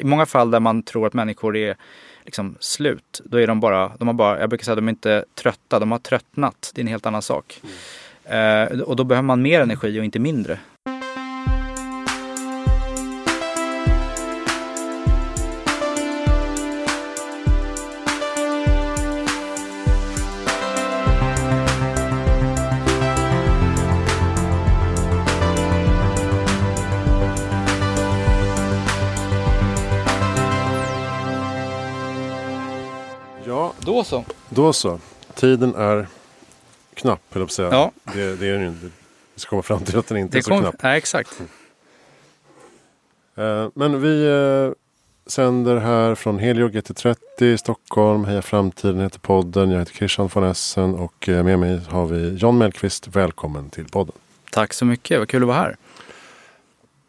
I många fall där man tror att människor är liksom slut, då är de bara, de har bara, jag brukar säga att de är inte trötta, de har tröttnat. Det är en helt annan sak. Mm. Eh, och då behöver man mer energi och inte mindre. Då så. Tiden är knapp, höll jag på säga. Ja. Det, det är den inte. Vi ska komma fram till att den inte det är så kom, knapp. Nej, exakt. Uh, men vi uh, sänder här från Helio GT30 i Stockholm. Heja Framtiden heter podden. Jag heter Christian von Essen och uh, med mig har vi John Mellqvist. Välkommen till podden. Tack så mycket. Vad kul att vara här.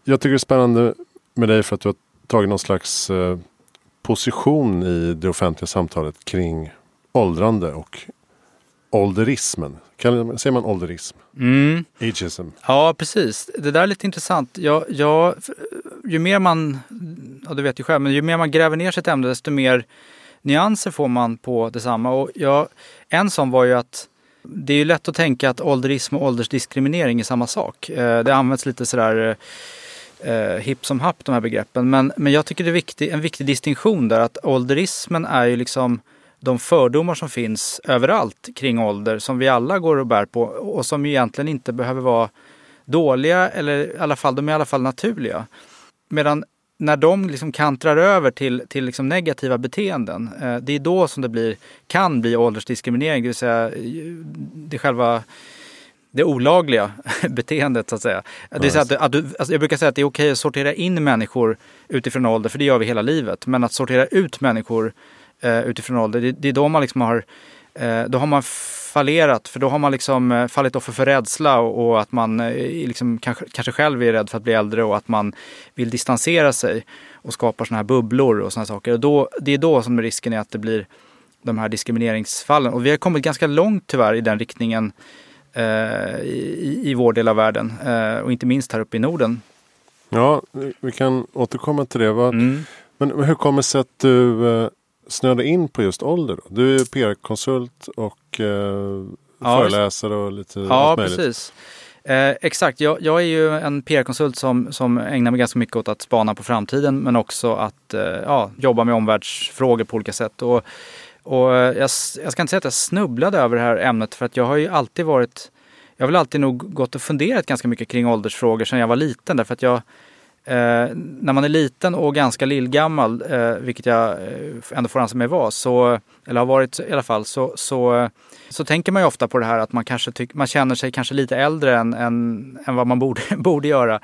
Jag tycker det är spännande med dig för att du har tagit någon slags position i det offentliga samtalet kring åldrande och ålderismen. Kan, säger man ålderism? Mm. Ageism. Ja, precis. Det där är lite intressant. Jag, jag, ju mer man, ja du vet ju själv, men ju mer man gräver ner sig i ett ämne desto mer nyanser får man på detsamma. Och jag, en sån var ju att det är ju lätt att tänka att ålderism och åldersdiskriminering är samma sak. Eh, det används lite sådär eh, hipp som happ de här begreppen. Men, men jag tycker det är viktig, en viktig distinktion där att ålderismen är ju liksom de fördomar som finns överallt kring ålder som vi alla går och bär på och som egentligen inte behöver vara dåliga eller i alla fall, de är i alla fall naturliga. Medan när de liksom kantrar över till, till liksom negativa beteenden, eh, det är då som det blir, kan bli åldersdiskriminering, det vill säga det själva det olagliga beteendet så att säga. Det är så att, att du, alltså jag brukar säga att det är okej att sortera in människor utifrån ålder, för det gör vi hela livet. Men att sortera ut människor eh, utifrån ålder, det, det, är då man liksom har, eh, då har man fallerat, för då har man liksom eh, fallit offer för rädsla och, och att man eh, liksom kanske, kanske själv är rädd för att bli äldre och att man vill distansera sig och skapar sådana här bubblor och sådana saker. Och då, det är då som risken är att det blir de här diskrimineringsfallen. Och vi har kommit ganska långt tyvärr i den riktningen Eh, i, i vår del av världen eh, och inte minst här uppe i Norden. Ja, vi kan återkomma till det. Mm. Men hur kommer det sig att du eh, snöade in på just ålder? Då? Du är PR-konsult och eh, ja, föreläsare och lite Ja, precis. Eh, exakt, jag, jag, är ju en PR-konsult som, som ägnar mig ganska mycket åt att spana på framtiden men också att eh, ja, jobba med omvärldsfrågor på olika sätt. Och och jag, jag ska inte säga att jag snubblade över det här ämnet för att jag har ju alltid varit jag har väl alltid nog gått och funderat ganska mycket kring åldersfrågor sedan jag var liten därför att jag eh, när man är liten och ganska lillgammal, eh, vilket jag eh, ändå får anse mig vara, så, eller har varit i alla fall, så, så, så tänker man ju ofta på det här att man kanske tyck, man känner sig kanske lite äldre än, än, än vad man borde, borde göra.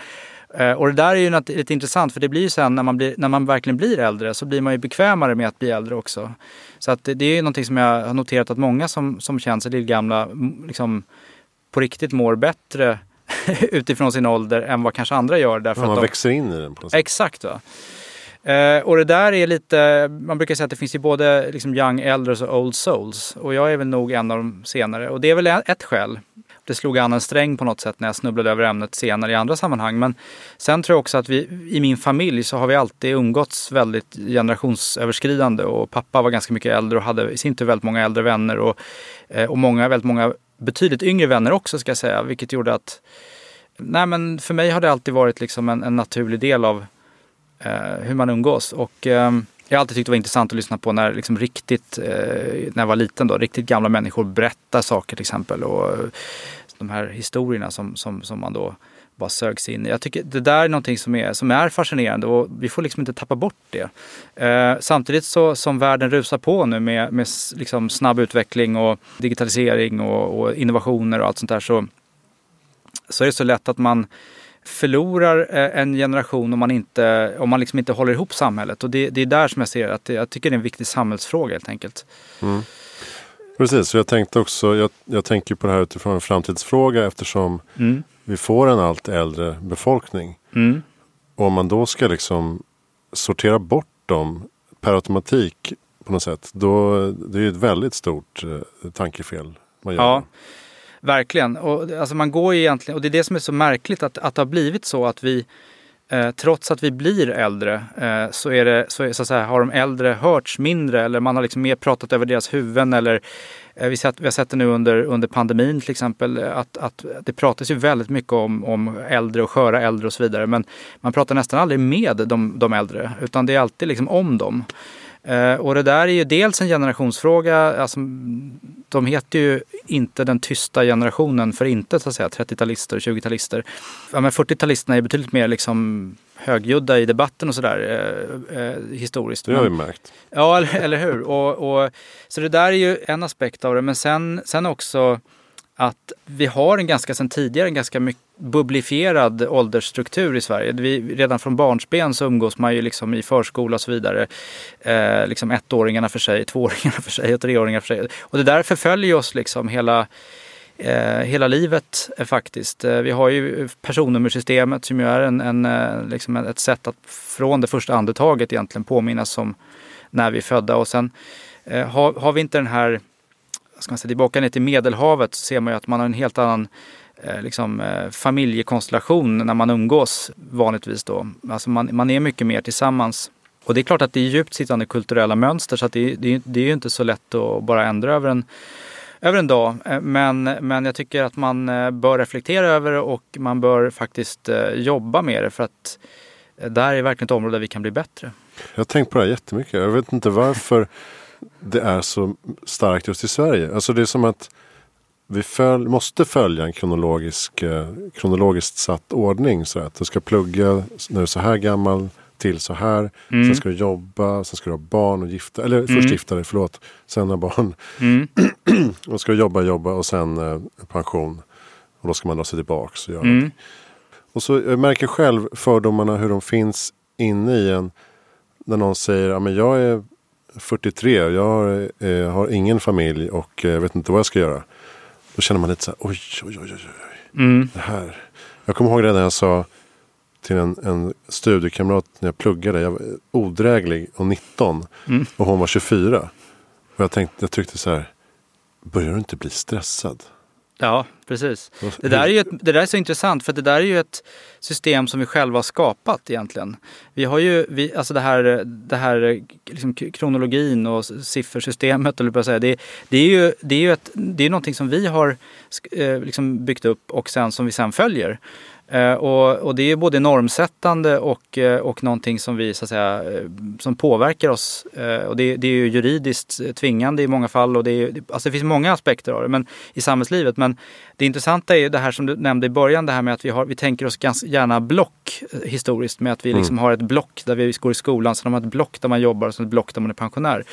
Eh, och det där är ju något, lite intressant för det blir ju sen när man, blir, när man verkligen blir äldre så blir man ju bekvämare med att bli äldre också. Så att det, det är ju någonting som jag har noterat att många som, som känner sig lillgamla liksom, på riktigt mår bättre utifrån sin ålder än vad kanske andra gör. Därför ja, man att de... växer in i den på något sätt. Exakt. Va? Eh, och det där är lite, man brukar säga att det finns ju både liksom young elders och old souls. Och jag är väl nog en av de senare. Och det är väl ett skäl det slog an en sträng på något sätt när jag snubblade över ämnet senare i andra sammanhang. Men sen tror jag också att vi i min familj så har vi alltid umgåtts väldigt generationsöverskridande och pappa var ganska mycket äldre och hade i sin tur väldigt många äldre vänner och, eh, och många, väldigt många betydligt yngre vänner också ska jag säga, vilket gjorde att Nej men för mig har det alltid varit liksom en, en naturlig del av eh, hur man umgås. Och, eh, jag har alltid tyckt det var intressant att lyssna på när liksom riktigt, eh, när jag var liten då, riktigt gamla människor berättar saker till exempel. Och eh, de här historierna som, som, som man då bara sögs in. Jag tycker det där är någonting som är, som är fascinerande och vi får liksom inte tappa bort det. Eh, samtidigt så som världen rusar på nu med, med liksom snabb utveckling och digitalisering och, och innovationer och allt sånt där så, så är det så lätt att man förlorar eh, en generation om man inte, om man liksom inte håller ihop samhället. Och det, det är där som jag ser att det, jag tycker det är en viktig samhällsfråga helt enkelt. Mm. Precis, så jag tänkte också, jag, jag tänker på det här utifrån en framtidsfråga eftersom mm. vi får en allt äldre befolkning. Mm. Och om man då ska liksom sortera bort dem per automatik på något sätt. Då det är ett väldigt stort eh, tankefel man gör. Ja, verkligen. Och, alltså man går egentligen, och det är det som är så märkligt att, att det har blivit så att vi Eh, trots att vi blir äldre eh, så, är det, så, är, så, att säga, har de äldre hörts mindre eller man har liksom mer pratat över deras huvuden. Eller, eh, vi, sett, vi har sett det nu under, under pandemin till exempel att, att det pratas ju väldigt mycket om, om äldre och sköra äldre och så vidare. Men man pratar nästan aldrig med de, de äldre utan det är alltid liksom om dem. Eh, och det där är ju dels en generationsfråga. Alltså, de heter ju inte den tysta generationen för inte så att säga, 30-talister och 20-talister. Ja, 40-talisterna är betydligt mer liksom högljudda i debatten och sådär eh, eh, historiskt. Det har vi märkt. Ja, eller, eller hur. Och, och, så det där är ju en aspekt av det. Men sen, sen också att vi har en ganska sen tidigare en ganska mycket bubblifierad åldersstruktur i Sverige. Vi, redan från barnsben så umgås man ju liksom i förskola och så vidare. Eh, liksom ettåringarna för sig, tvååringarna för sig och treåringar för sig. Och det där förföljer oss liksom hela, eh, hela livet eh, faktiskt. Eh, vi har ju personnummersystemet som ju är en, en, eh, liksom ett sätt att från det första andetaget egentligen påminnas om när vi är födda. Och sen eh, har, har vi inte den här ska man säga, tillbaka ner till Medelhavet så ser man ju att man har en helt annan Eh, liksom, eh, familjekonstellation när man umgås vanligtvis då. Alltså man, man är mycket mer tillsammans. Och det är klart att det är djupt sittande kulturella mönster så att det, det, det är ju inte så lätt att bara ändra över en, över en dag. Eh, men, men jag tycker att man bör reflektera över det och man bör faktiskt jobba med det för att det här är verkligen ett område där vi kan bli bättre. Jag har tänkt på det här jättemycket. Jag vet inte varför det är så starkt just i Sverige. Alltså det är som att vi följ, måste följa en kronologisk, eh, kronologiskt satt ordning. Så att du ska plugga när du är så här gammal till så här. Mm. Sen ska du jobba, sen ska du ha barn och gifta Eller mm. först gifta dig, förlåt. Sen ha barn. Mm. och ska du jobba, jobba och sen eh, pension. Och då ska man dra sig tillbaks och göra mm. Och så jag märker själv fördomarna hur de finns inne i en. När någon säger, ja men jag är 43 och jag har, eh, har ingen familj och eh, vet inte vad jag ska göra. Då känner man lite så här, oj, oj, oj, oj, oj. Mm. Det här. Jag kommer ihåg det när jag sa till en, en studiekamrat när jag pluggade. Jag var odräglig och 19 mm. och hon var 24. Och jag tänkte, jag tyckte så här, börjar du inte bli stressad? Ja, precis. Det där, är ju ett, det där är så intressant för det där är ju ett system som vi själva har skapat egentligen. Vi har ju, vi, alltså det här, det här liksom kronologin och siffersystemet, eller säga, det, det är ju, det är ju ett, det är någonting som vi har eh, liksom byggt upp och sen som vi sen följer. Eh, och, och, det är både normsättande och, eh, och någonting som vi så att säga eh, som påverkar oss. Och det, det är ju juridiskt tvingande i många fall och det, är, alltså det finns många aspekter av det men, i samhällslivet. Men det intressanta är ju det här som du nämnde i början, det här med att vi, har, vi tänker oss ganska gärna block historiskt med att vi liksom mm. har ett block där vi går i skolan, sen har man ett block där man jobbar och sen ett block där man är pensionär.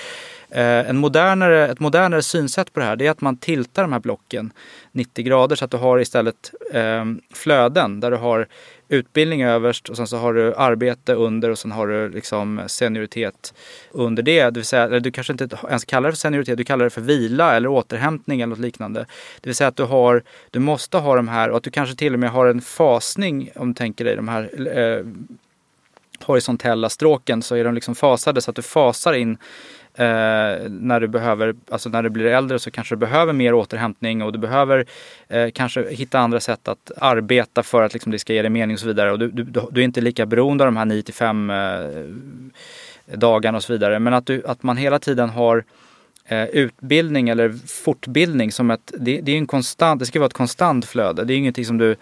Eh, en modernare, ett modernare synsätt på det här det är att man tiltar de här blocken 90 grader så att du har istället eh, flöden där du har utbildning överst och sen så har du arbete under och sen har du liksom senioritet under det. Det vill säga, eller du kanske inte ens kallar det för senioritet, du kallar det för vila eller återhämtning eller något liknande. Det vill säga att du har, du måste ha de här och att du kanske till och med har en fasning om du tänker dig de här eh, horisontella stråken så är de liksom fasade så att du fasar in Eh, när du behöver, alltså när du blir äldre så kanske du behöver mer återhämtning och du behöver eh, kanske hitta andra sätt att arbeta för att liksom, det ska ge dig mening och så vidare. Och du, du, du är inte lika beroende av de här 9 till 5 eh, dagarna och så vidare. Men att, du, att man hela tiden har eh, utbildning eller fortbildning som ett, det, det är en konstant, det ska vara ett konstant flöde. Det är ingenting som du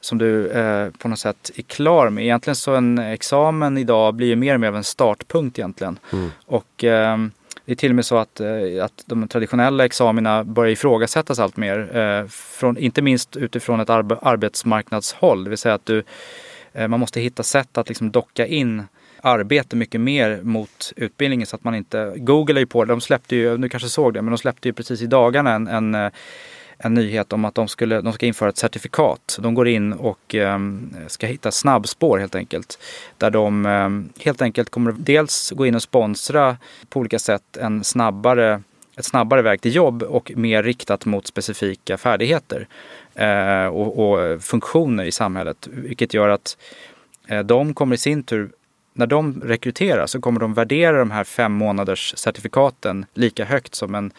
som du eh, på något sätt är klar med. Egentligen så en examen idag blir ju mer och mer av en startpunkt egentligen. Mm. Och eh, det är till och med så att, eh, att de traditionella examina börjar ifrågasättas allt mer. Eh, från, inte minst utifrån ett arbe arbetsmarknadshåll. Det vill säga att du, eh, man måste hitta sätt att liksom docka in arbete mycket mer mot utbildningen så att man inte... Google är ju på det. De släppte ju, nu kanske såg det, men de släppte ju precis i dagarna en, en en nyhet om att de, skulle, de ska införa ett certifikat. De går in och eh, ska hitta snabbspår helt enkelt. Där de eh, helt enkelt kommer dels gå in och sponsra på olika sätt en snabbare, ett snabbare väg till jobb och mer riktat mot specifika färdigheter eh, och, och, funktioner i samhället. Vilket gör att eh, de kommer i sin tur när de rekryterar så kommer de värdera de här fem månaders certifikaten lika högt som en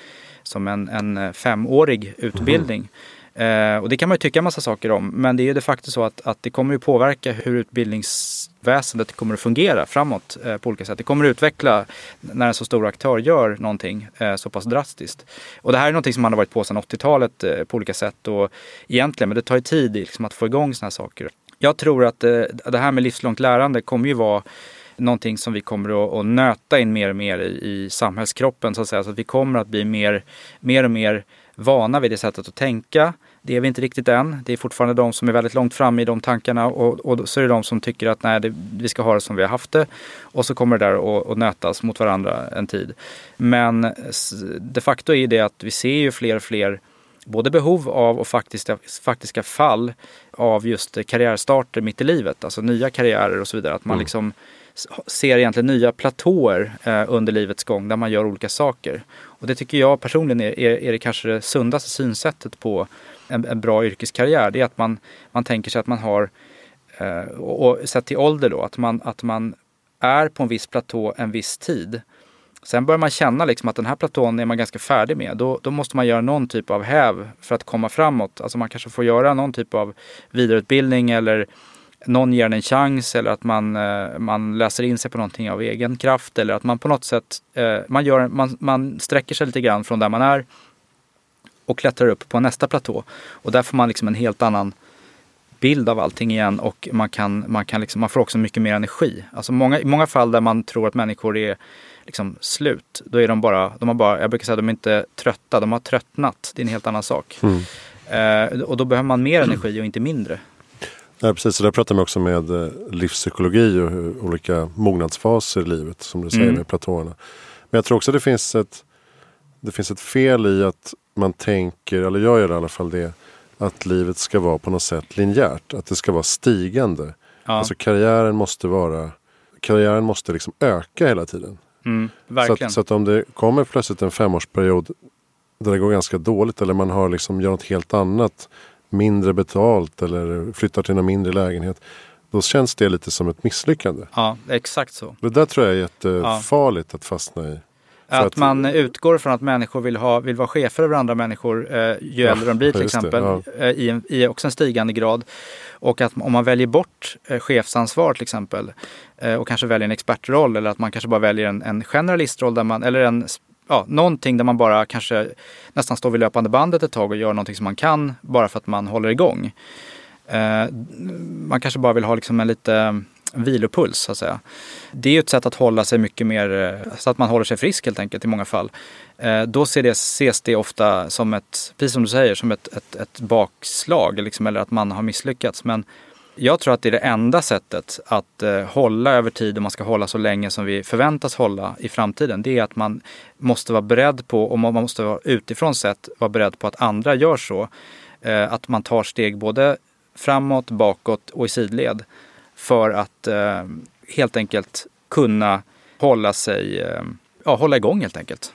som en, en eh, femårig utbildning. Eh, och det kan man ju tycka en massa saker om. Men det är ju de facto så att, att det kommer att påverka hur utbildningsväsendet kommer att fungera framåt eh, på olika sätt. Det kommer att utveckla när en så stor aktör gör någonting eh, så pass drastiskt. Och det här är någonting som man har varit på sedan 80-talet eh, på olika sätt. Och egentligen, men det tar ju tid liksom, att få igång sådana här saker. Jag tror att eh, det här med livslångt lärande kommer ju vara någonting som vi kommer att, att nöta in mer och mer i, i samhällskroppen så att säga. Så att vi kommer att bli mer, mer och mer vana vid det sättet att tänka. Det är vi inte riktigt än. Det är fortfarande de som är väldigt långt fram i de tankarna och, och så är det de som tycker att nej, det, vi ska ha det som vi har haft det. Och så kommer det där att, att nötas mot varandra en tid. Men de facto är det att vi ser ju fler och fler både behov av och faktiska, faktiska fall av just karriärstarter mitt i livet, alltså nya karriärer och så vidare. Att man mm. liksom ser egentligen nya platåer eh, under livets gång där man gör olika saker. Och det tycker jag personligen är, är, är det kanske det sundaste synsättet på en, en, bra yrkeskarriär. Det är att man, man tänker sig att man har, eh, och, och sett till ålder då, att man, att man är på en viss platå en viss tid. Sen börjar man känna liksom att den här platån är man ganska färdig med. Då, då måste man göra någon typ av häv för att komma framåt. Alltså man kanske får göra någon typ av vidareutbildning eller någon ger en chans eller att man, eh, man läser in sig på någonting av egen kraft eller att man på något sätt eh, man, gör, man, man sträcker sig lite grann från där man är och klättrar upp på nästa platå. Och där får man liksom en helt annan bild av allting igen och man, kan, man, kan liksom, man får också mycket mer energi. Alltså många, I många fall där man tror att människor är liksom slut, då är de bara, de har bara, jag brukar säga att de är inte trötta, de har tröttnat. Det är en helt annan sak. Mm. Eh, och då behöver man mer energi och inte mindre. Ja, precis, så där pratar man också med eh, livspsykologi och hur, olika mognadsfaser i livet som du säger mm. med platåerna. Men jag tror också det finns ett det finns ett fel i att man tänker, eller jag gör i alla fall det, att livet ska vara på något sätt linjärt. Att det ska vara stigande. Ja. Alltså karriären måste vara, karriären måste liksom öka hela tiden. Mm, så, att, så, att, om det kommer plötsligt en femårsperiod där det går ganska dåligt eller man har liksom, gör något helt annat mindre betalt eller flyttar till en mindre lägenhet. Då känns det lite som ett misslyckande. Ja, exakt så. Det där tror jag är jättefarligt ja. att fastna i. Att, att, man utgår från att människor vill, ha, vill vara chefer över andra människor eh, ju äldre de blir till exempel. Det, ja. eh, i, en, I också en stigande grad. Och att om man väljer bort eh, chefsansvar till exempel eh, och kanske väljer en expertroll eller att man kanske bara väljer en, en generalistroll där man, eller en ja, någonting där man bara kanske nästan står vid löpande bandet ett tag och gör någonting som man kan bara för att man håller igång. Eh, man kanske bara vill ha liksom en lite vilopuls så att säga. Det är ju ett sätt att hålla sig mycket mer, eh, så att man håller sig frisk helt enkelt i många fall. Eh, då ser det, ses det ofta som ett, precis som du säger, som ett, ett, ett bakslag liksom, eller att man har misslyckats. Men jag tror att det är det enda sättet att eh, hålla över tid och man ska hålla så länge som vi förväntas hålla i framtiden. Det är att man måste vara beredd på, och man måste vara utifrån sett vara beredd på att andra gör så. Eh, att man tar steg både framåt, bakåt och i sidled. För att eh, helt enkelt kunna hålla sig, eh, ja hålla igång helt enkelt.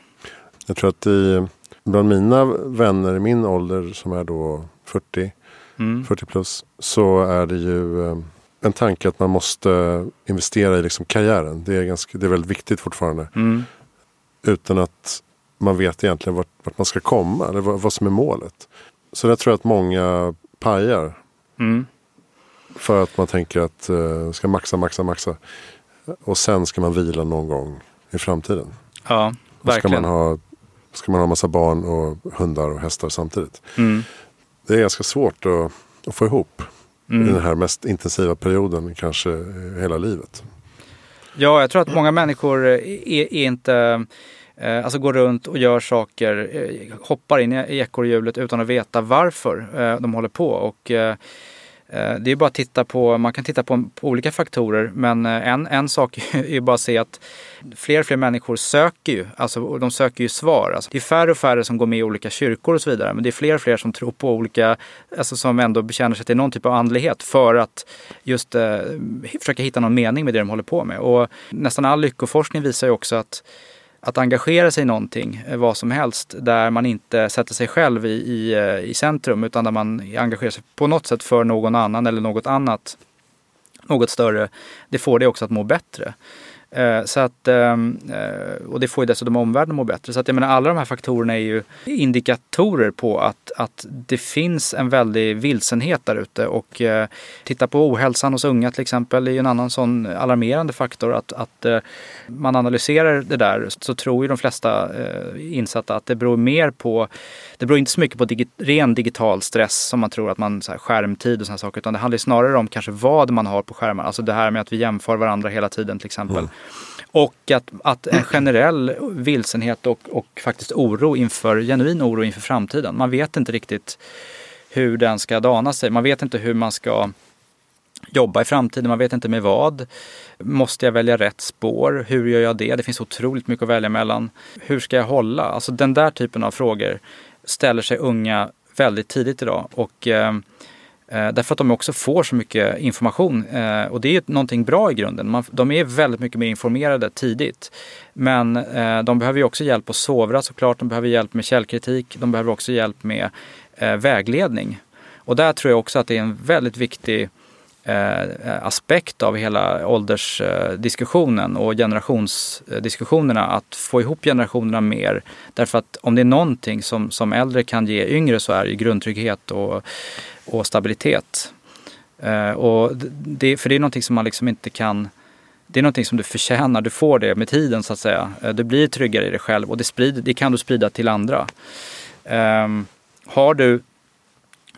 Jag tror att i, bland mina vänner i min ålder som är då 40 mm. 40 plus, så är det ju eh, en tanke att man måste investera i liksom karriären. Det är, ganska, det är väldigt viktigt fortfarande. Mm. Utan att man vet egentligen vart, vart man ska komma, eller vad, vad, som är målet. Så det tror jag att många pajar. Mm. För att man tänker att uh, ska maxa, maxa, maxa. Och sen ska man vila någon gång i framtiden. Ja, verkligen. Ska man ha, ska man ha massa barn och hundar och hästar samtidigt. Mm det är ganska svårt att, att få ihop mm. i den här mest intensiva perioden kanske hela livet. Ja, jag tror att många människor är, är inte eh, Alltså går runt och gör saker, eh, hoppar in i ekorrhjulet utan att veta varför eh, de håller på. Och Eh, Eh, det är bara att titta på, man kan titta på, på olika faktorer men eh, en, en sak är ju bara att se att fler och fler människor söker ju, alltså de söker ju svar. Alltså, det är färre och färre som går med i olika kyrkor och så vidare men det är fler och fler som tror på olika, alltså som ändå bekänner sig till någon typ av andlighet för att just eh, försöka hitta någon mening med det de håller på med. Och nästan all lyckoforskning visar ju också att att engagera sig i någonting, eh, vad som helst, där man inte sätter sig själv i, i, eh, i centrum utan där man engagerar sig på något sätt för någon annan eller något annat, något större, det får det också att må bättre. Eh, så att, ehm, eh, och det får ju dessutom omvärlden att må bättre. Så att jag menar alla de här faktorerna är ju indikatorer på att, att det finns en väldig vilsenhet där ute. Och eh, titta på ohälsan hos unga till exempel, det är ju en annan sån alarmerande faktor. Att, att man analyserar det där så tror ju de flesta insatta att det beror mer på, det beror inte så mycket på digi ren digital stress som man tror att man, så här, skärmtid och sådana saker. Utan det handlar snarare om kanske vad man har på skärmar. Alltså det här med att vi jämför varandra hela tiden till exempel. Mm. Och att, att en generell vilsenhet och, och faktiskt oro inför, genuin oro inför framtiden. Man vet inte riktigt hur den ska dana sig. Man vet inte hur man ska jobba i framtiden, man vet inte med vad. Måste jag välja rätt spår? Hur gör jag det? Det finns otroligt mycket att välja mellan. Hur ska jag hålla? Alltså den där typen av frågor ställer sig unga väldigt tidigt idag. Och eh, eh, därför att de också får så mycket information eh, och det är ju någonting bra i grunden. Man, de är väldigt mycket mer informerade tidigt. Men eh, de behöver ju också hjälp att sovra såklart. De behöver hjälp med källkritik. De behöver också hjälp med eh, vägledning. Och där tror jag också att det är en väldigt viktig eh, Eh, aspekt av hela åldersdiskussionen och generationsdiskussionerna att få ihop generationerna mer. Därför att om det är någonting som, som äldre kan ge yngre så är det grundtrygghet och och stabilitet. Eh, och det, för det är någonting som man liksom inte kan det är någonting som du förtjänar, du får det med tiden så att säga. Eh, du blir tryggare i dig själv och det, sprider, det kan du sprida till andra. Um, har du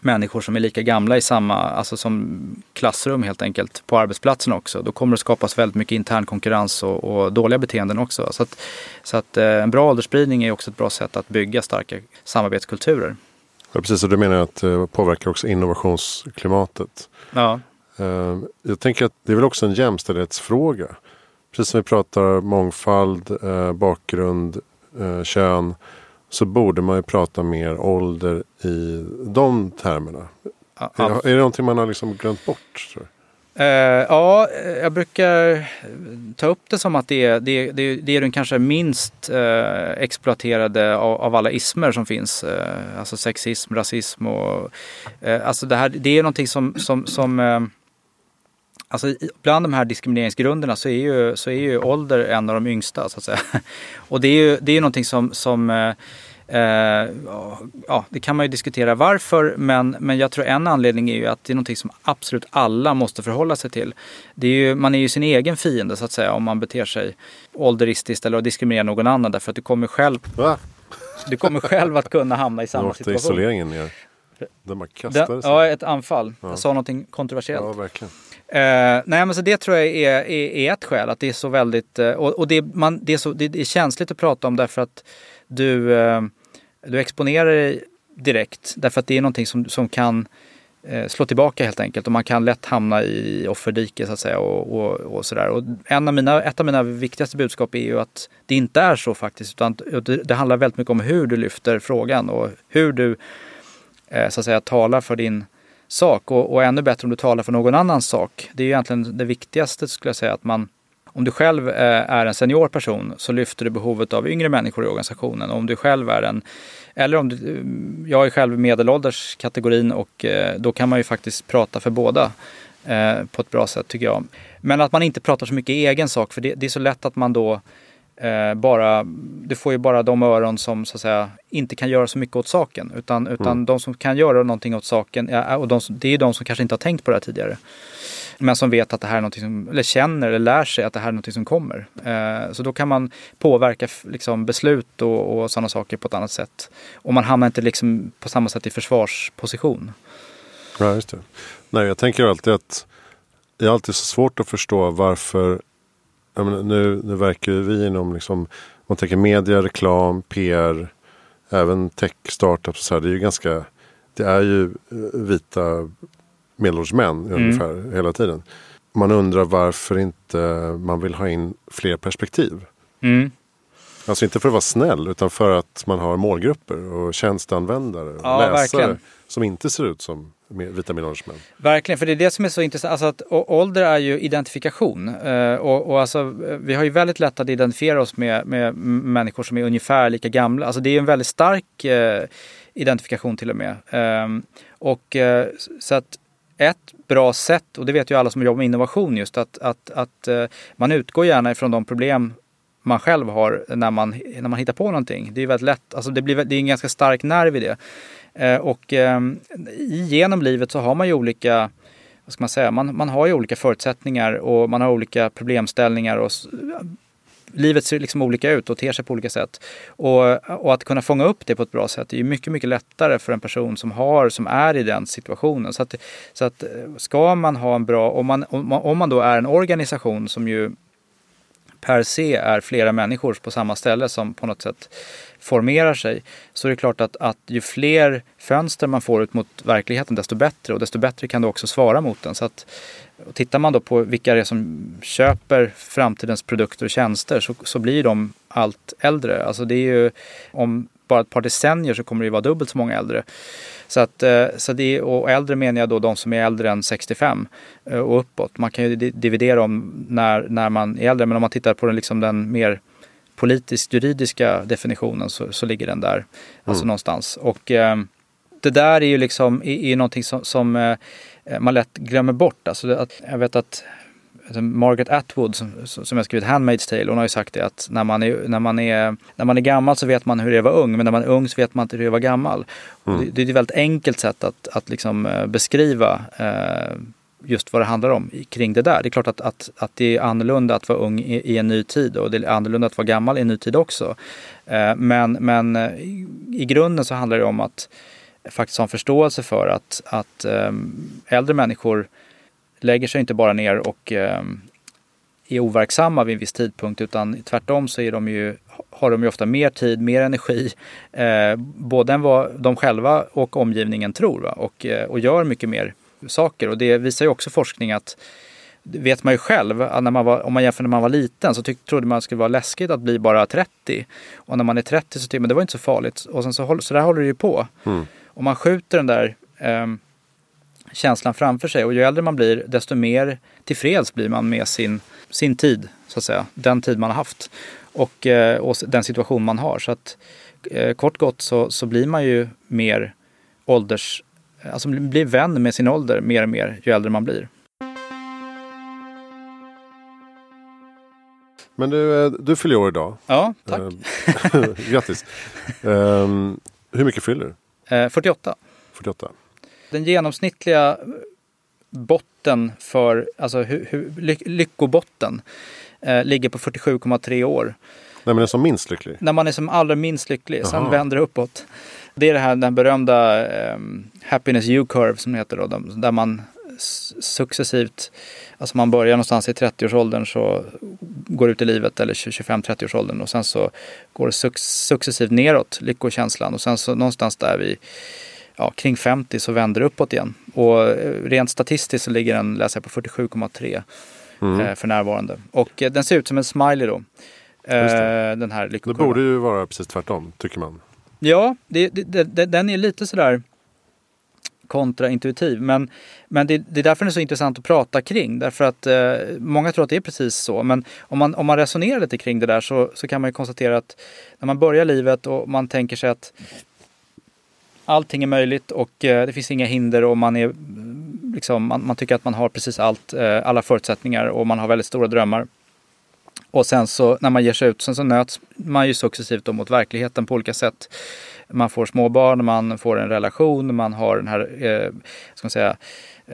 människor som är lika gamla i samma, alltså som klassrum helt enkelt, på arbetsplatsen också, då kommer det skapas väldigt mycket intern konkurrens och, och dåliga beteenden också. Så att, så att eh, en bra åldersspridning är också ett bra sätt att bygga starka samarbetskulturer. Ja, precis, och du menar att det påverkar också innovationsklimatet. Ja. Eh, jag tänker att det är väl också en jämställdhetsfråga. Precis som vi pratar mångfald, eh, bakgrund, eh, kön. Så borde man ju prata mer ålder i de termerna. Ja, är, är det någonting man har liksom glömt bort? Tror Uh, ja, jag brukar ta upp det som att det är, det, det, det är den kanske minst uh, exploaterade av, av, alla ismer som finns. Uh, alltså sexism, rasism och... alltså det här, det är någonting som... som, som Alltså bland de här diskrimineringsgrunderna så är ju, så är ju ålder en av de yngsta så att säga. Och det är ju det är någonting som, som Eh, ja, det kan man ju diskutera varför, men, men jag tror en anledning är ju att det är någonting som absolut alla måste förhålla sig till. Det är ju, man är ju sin egen fiende så att säga om man beter sig ålderistiskt eller diskriminerar någon annan därför att du kommer själv Va? Du kommer själv att kunna hamna i samma situation. isoleringen ner. Där man kastade sig. Ja, ett anfall. Ja. Jag sa någonting kontroversiellt. Ja, verkligen. Eh, nej men så det tror jag är, är, är ett skäl. Att det är så väldigt, eh, och, och det, man, det, är så, det är känsligt att prata om därför att du eh, du exponerar dig direkt därför att det är någonting som, som kan eh, slå tillbaka helt enkelt och man kan lätt hamna i offerdike så att säga och, och, och sådär. Och en av mina, ett av mina viktigaste budskap är ju att det inte är så faktiskt utan det, det handlar väldigt mycket om hur du lyfter frågan och hur du eh, så att säga talar för din sak och, och ännu bättre om du talar för någon annans sak. Det är egentligen det viktigaste skulle jag säga att man om du själv eh, är en senior person så lyfter du behovet av yngre människor i organisationen. Och om du själv är en, eller om du, eh, jag är själv medelålders kategorin och eh, då kan man ju faktiskt prata för båda på ett bra sätt tycker jag. Men att man inte pratar så mycket egen sak för det, det är så lätt att man då bara, du får ju bara de öron som så att säga inte kan göra så mycket åt saken. Utan, utan mm. de som kan göra någonting åt saken, ja, och de, det är de som kanske inte har tänkt på det här tidigare. Men som vet att det här är någonting som, eller känner eller lär sig att det här är någonting som kommer. Eh, så då kan man påverka liksom, beslut och, och sådana saker på ett annat sätt. Och man hamnar inte liksom på samma sätt i försvarsposition. Ja, just det. Nej, jag tänker alltid att det är alltid så svårt att förstå varför menar, nu, nu verkar vi inom liksom, man tänker media, reklam, PR, även tech, startups och så här. Det är ju ganska, det är ju eh, vita medelålders män mm. ungefär hela tiden. Man undrar varför inte man vill ha in fler perspektiv. Mm. Alltså inte för att vara snäll utan för att man har målgrupper och tjänsteanvändare och ja, läsare verkligen. som inte ser ut som vita medelålders män. Verkligen, för det är det som är så intressant. Alltså att ålder är ju identifikation. Eh, och, och alltså, eh, vi har ju väldigt lätt att identifiera oss med, med människor som är ungefär lika gamla. Alltså det är en väldigt stark eh, identifikation till och med. Eh, och eh, så att ett bra sätt, och det vet ju alla som jobbar med innovation just, att, att, att eh, man utgår gärna ifrån de problem man själv har när man, när man hittar på någonting. Det är väldigt lätt, alltså det, blir, det är en ganska stark nerv i det. Eh, och ehm, genom livet så har man ju olika vad ska man säga, man, man har ju olika förutsättningar och man har olika problemställningar och eh, livet ser liksom olika ut och ter sig på olika sätt. Och, och, att kunna fånga upp det på ett bra sätt är ju mycket, mycket lättare för en person som har, som är i den situationen. Så att, så att eh, ska man ha en bra, om man, om man, om man då är en organisation som ju per se är flera människor på samma ställe som på något sätt formerar sig så är det klart att, att ju fler fönster man får ut mot verkligheten desto bättre och desto bättre kan du också svara mot den. Så att, tittar man då på vilka det är som köper framtidens produkter och tjänster så, så blir de allt äldre. Alltså det är ju om bara ett par decennier så kommer det ju vara dubbelt så många äldre. Så att, eh, så det, och äldre menar jag då de som är äldre än 65 eh, och uppåt. Man kan ju dividera om när, när man är äldre men om man tittar på den, liksom den mer politiskt juridiska definitionen så, så ligger den där. Alltså mm. Alltså någonstans. Och eh, det där är ju liksom är, är någonting som, som eh, man lätt glömmer bort. Alltså att, jag vet att Margaret Atwood som, som har skrivit Handmaid's Tale, hon har ju sagt det att när man, är, när, man är, när man är gammal så vet man hur det är att vara ung men när man är ung så vet man inte hur det är att vara gammal. Mm. Det, det, är ett väldigt enkelt sätt att, att liksom, eh, beskriva eh, just vad det handlar om kring det där. Det är klart att, att, att det är annorlunda att vara ung i, i en ny tid och det är annorlunda att vara gammal i en ny tid också. Eh, men, men eh, i grunden så handlar det om att faktiskt ha en förståelse för att, att eh, äldre människor lägger sig inte bara ner och eh, är overksamma vid en viss tidpunkt utan tvärtom så är de ju, har de ju ofta mer tid, mer energi, eh, både än vad de själva och omgivningen tror va? Och, eh, och gör mycket mer saker. Och det visar ju också forskning att vet man ju själv, när man var, om man jämför när man var liten så tyck, trodde man att det skulle vara läskigt att bli bara 30. Och när man är 30 så tycker man det var inte så farligt. Och sen så, så där håller det ju på. Mm. Och man skjuter den där eh, känslan framför sig och ju äldre man blir desto mer tillfreds blir man med sin, sin tid, så att säga. Den tid man har haft och, eh, och den situation man har. Så att eh, kort gott så, så blir man ju mer ålders alltså blir vän med sin ålder mer och mer ju äldre man blir. Men du, eh, du fyller år idag. Ja, tack. Ehm, grattis. um, hur mycket fyller du? Uh, 48. 48. Den genomsnittliga botten för, alltså hu, hu, ly, lyckobotten uh, ligger på 47,3 år. När man är som minst lycklig? När man är som allra minst lycklig. Aha. Sen vänder det uppåt. Det är det här, den berömda um, happiness U-curve som det heter då, där man successivt, alltså man börjar någonstans i 30-årsåldern så går ut i livet eller 25-30-årsåldern och sen så går det successivt neråt, lyckokänslan och sen så någonstans där vid ja, kring 50 så vänder det uppåt igen. Och eh, rent statistiskt så ligger den, läser jag på 47,3 mm. eh, för närvarande. Och eh, den ser ut som en smiley då. Den här Det borde ju vara precis tvärtom, tycker man. Ja, det, det, det, den är lite sådär kontraintuitiv. Men, men det, det, är därför det är så intressant att prata kring. Därför att eh, många tror att det är precis så. Men om man, om man resonerar lite kring det där så, så kan man ju konstatera att när man börjar livet och man tänker sig att allting är möjligt och eh, det finns inga hinder och man, är, mm, liksom, man, man tycker att man har precis allt, eh, alla förutsättningar och man har väldigt stora drömmar. Och sen så när man ger sig ut, sen så nöts man ju successivt då mot verkligheten på olika sätt. Man får småbarn, man får en relation, man har den här, eh, ska man säga,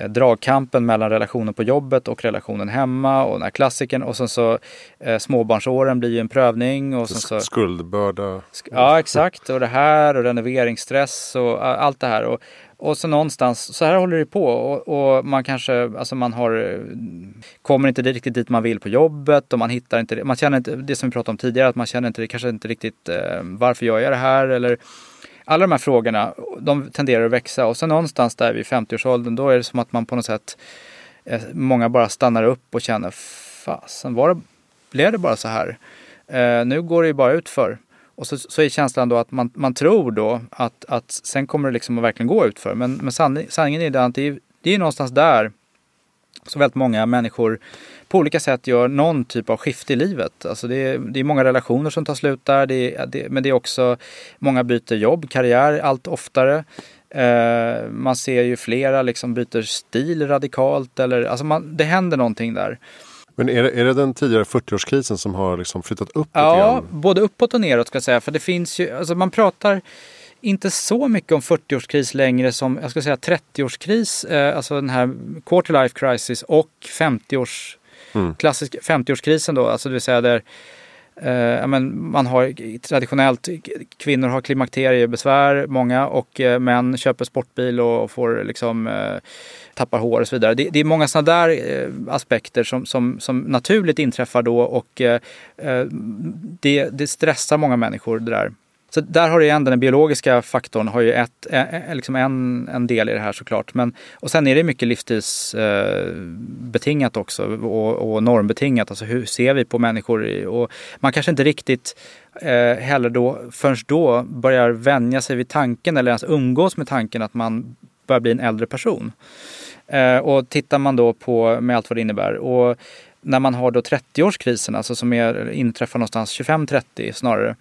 dragkampen mellan relationen på jobbet och relationen hemma och den här klassikern och sen så eh, småbarnsåren blir ju en prövning. Och sen så, Skuldbörda. Ja exakt och det här och renoveringsstress och allt det här. Och, och så någonstans, så här håller det på och, och, man kanske, alltså man har, kommer inte riktigt dit man vill på jobbet och man hittar inte, man känner inte, det som vi pratade om tidigare, att man känner inte, kanske inte riktigt eh, varför gör jag det här eller alla de här frågorna, de tenderar att växa och sen någonstans där vid 50-årsåldern då är det som att man på något sätt, eh, många bara stannar upp och känner fasen, var det, blev det bara så här? Eh, nu går det ju bara ut för. Och så, så är känslan då att man, man tror då att, att sen kommer det liksom att verkligen gå ut för. Men, men sanning, sanningen är den att det är, det är någonstans där så väldigt många människor på olika sätt gör någon typ av skifte i livet. Alltså det, är, det är många relationer som tar slut där, det är, det, men det är också många byter jobb, karriär allt oftare. Eh, man ser ju flera liksom byter stil radikalt eller alltså man, det händer någonting där. Men är det, är det den tidigare 40-årskrisen som har liksom flyttat upp lite Ja, grann? både uppåt och neråt ska jag säga. För det finns ju, alltså man pratar inte så mycket om 40-årskris längre som, jag ska säga 30-årskris, eh, alltså den här quarter life crisis och 50-års, Mm. klassisk 50-årskrisen då, alltså det vill säga där eh, men man har traditionellt, kvinnor har klimakteriebesvär, många, och eh, män köper sportbil och får liksom eh, tappar hår och så vidare. Det, det är många sådana där eh, aspekter som, som, som naturligt inträffar då och eh, eh det, det stressar många människor det där. Så där har du igen den biologiska faktorn har ju ett, liksom en, en del i det här såklart. Men, och sen är det mycket livstidsbetingat eh, också och, och normbetingat. Alltså hur ser vi på människor? Och man kanske inte riktigt eh, heller då, förrän då börjar vänja sig vid tanken eller ens umgås med tanken att man börjar bli en äldre person. Eh, och tittar man då på med allt vad det innebär. Och när man har då 30-årskrisen, alltså som är, inträffar någonstans 25-30 snarare,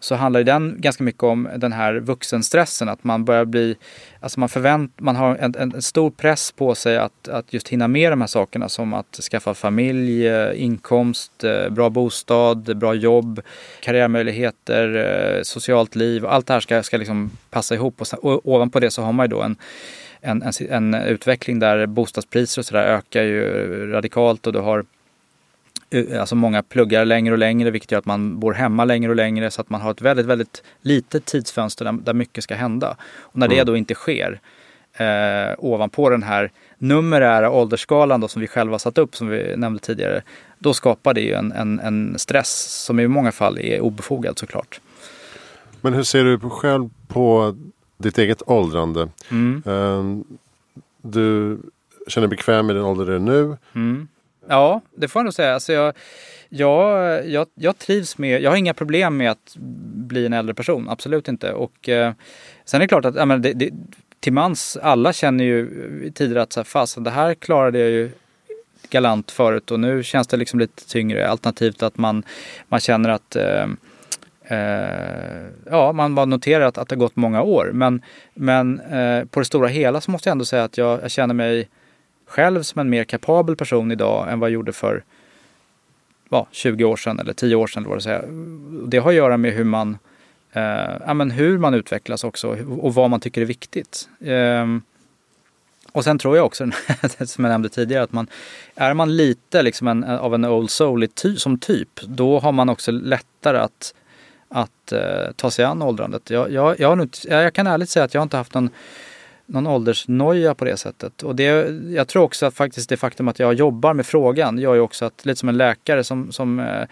så handlar den ganska mycket om den här vuxenstressen. Att man börjar bli, alltså man förvänt, man har en, en, stor press på sig att, att just hinna med de här sakerna som att skaffa familj, eh, inkomst, eh, bra bostad, bra jobb, karriärmöjligheter, eh, socialt liv. Allt det här ska, ska liksom passa ihop och, sen, och ovanpå det så har man ju då en en, en, en utveckling där bostadspriser och sådär ökar ju radikalt och du har Alltså många pluggar längre och längre vilket gör att man bor hemma längre och längre så att man har ett väldigt, väldigt litet tidsfönster där, där mycket ska hända. Och när det då inte sker eh, ovanpå den här numerära åldersskalan då, som vi själva satt upp som vi nämnde tidigare. Då skapar det ju en, en, en stress som i många fall är obefogad såklart. Men hur ser du själv på ditt eget åldrande? Mm. Um, du känner dig bekväm med den ålder du är nu. Mm. Ja, det får jag nog säga. Alltså jag, jag, jag, jag trivs med, jag har inga problem med att bli en äldre person, absolut inte. Och eh, sen är det klart att ja, men det, det, till mans, alla känner ju tidigare att så här, fast, det här klarade jag ju galant förut och nu känns det liksom lite tyngre. Alternativt att man, man känner att eh, eh, ja, man bara noterar att, att det har gått många år. Men, men eh, på det stora hela så måste jag ändå säga att jag, jag känner mig själv som en mer kapabel person idag än vad jag gjorde för ja, 20 år sedan eller 10 år sedan. Eller vad det, säger. det har att göra med hur man, eh, ja, men hur man utvecklas också och vad man tycker är viktigt. Eh, och sen tror jag också, som jag nämnde tidigare, att man, är man lite liksom en, av en old soul ty, som typ, då har man också lättare att, att eh, ta sig an åldrandet. Jag, jag, jag, har jag kan ärligt säga att jag har inte haft någon någon åldersnoja på det sättet. Och det, jag tror också att faktiskt det faktum att jag jobbar med frågan gör ju också att, lite som en läkare som, som eh,